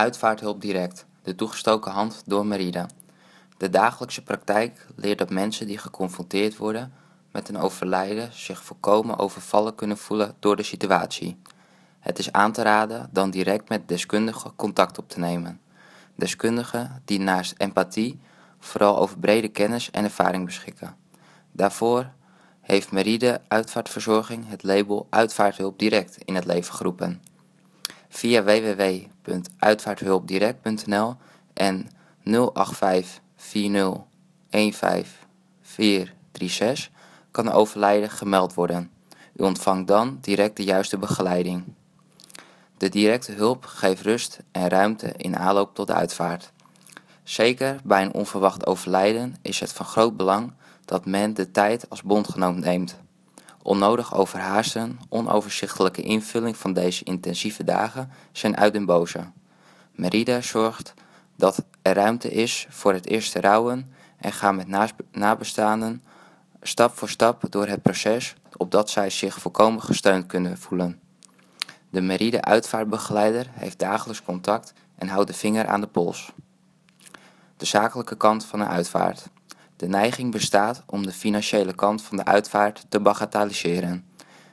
Uitvaarthulp Direct, de toegestoken hand door Merida. De dagelijkse praktijk leert dat mensen die geconfronteerd worden met een overlijden zich volkomen overvallen kunnen voelen door de situatie. Het is aan te raden dan direct met deskundigen contact op te nemen. Deskundigen die naast empathie vooral over brede kennis en ervaring beschikken. Daarvoor heeft Meride Uitvaartverzorging het label Uitvaarthulp Direct in het leven geroepen. Via www.uitvaarthulpdirect.nl en 085 40 15436 kan een overlijden gemeld worden. U ontvangt dan direct de juiste begeleiding. De directe hulp geeft rust en ruimte in aanloop tot de uitvaart. Zeker bij een onverwacht overlijden is het van groot belang dat men de tijd als bondgenoot neemt. Onnodig overhaasten, onoverzichtelijke invulling van deze intensieve dagen zijn uit den boze. Merida zorgt dat er ruimte is voor het eerste rouwen en gaat met nabestaanden stap voor stap door het proces opdat zij zich volkomen gesteund kunnen voelen. De Meride uitvaartbegeleider heeft dagelijks contact en houdt de vinger aan de pols. De zakelijke kant van een uitvaart. De neiging bestaat om de financiële kant van de uitvaart te bagatelliseren.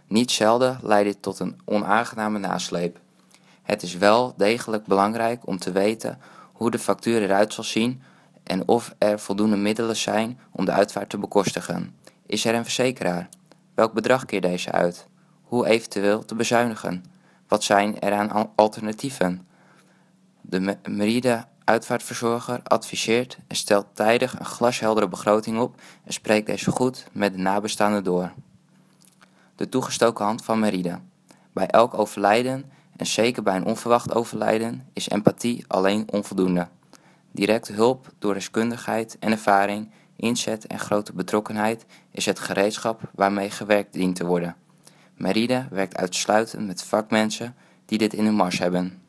Niet zelden leidt dit tot een onaangename nasleep. Het is wel degelijk belangrijk om te weten hoe de factuur eruit zal zien en of er voldoende middelen zijn om de uitvaart te bekostigen. Is er een verzekeraar? Welk bedrag keert deze uit? Hoe eventueel te bezuinigen? Wat zijn er aan alternatieven? De Meride uitvaartverzorger adviseert en stelt tijdig een glasheldere begroting op en spreekt deze goed met de nabestaanden door. De toegestoken hand van Meride. Bij elk overlijden en zeker bij een onverwacht overlijden is empathie alleen onvoldoende. Directe hulp door deskundigheid en ervaring, inzet en grote betrokkenheid is het gereedschap waarmee gewerkt dient te worden. Meride werkt uitsluitend met vakmensen die dit in hun mars hebben.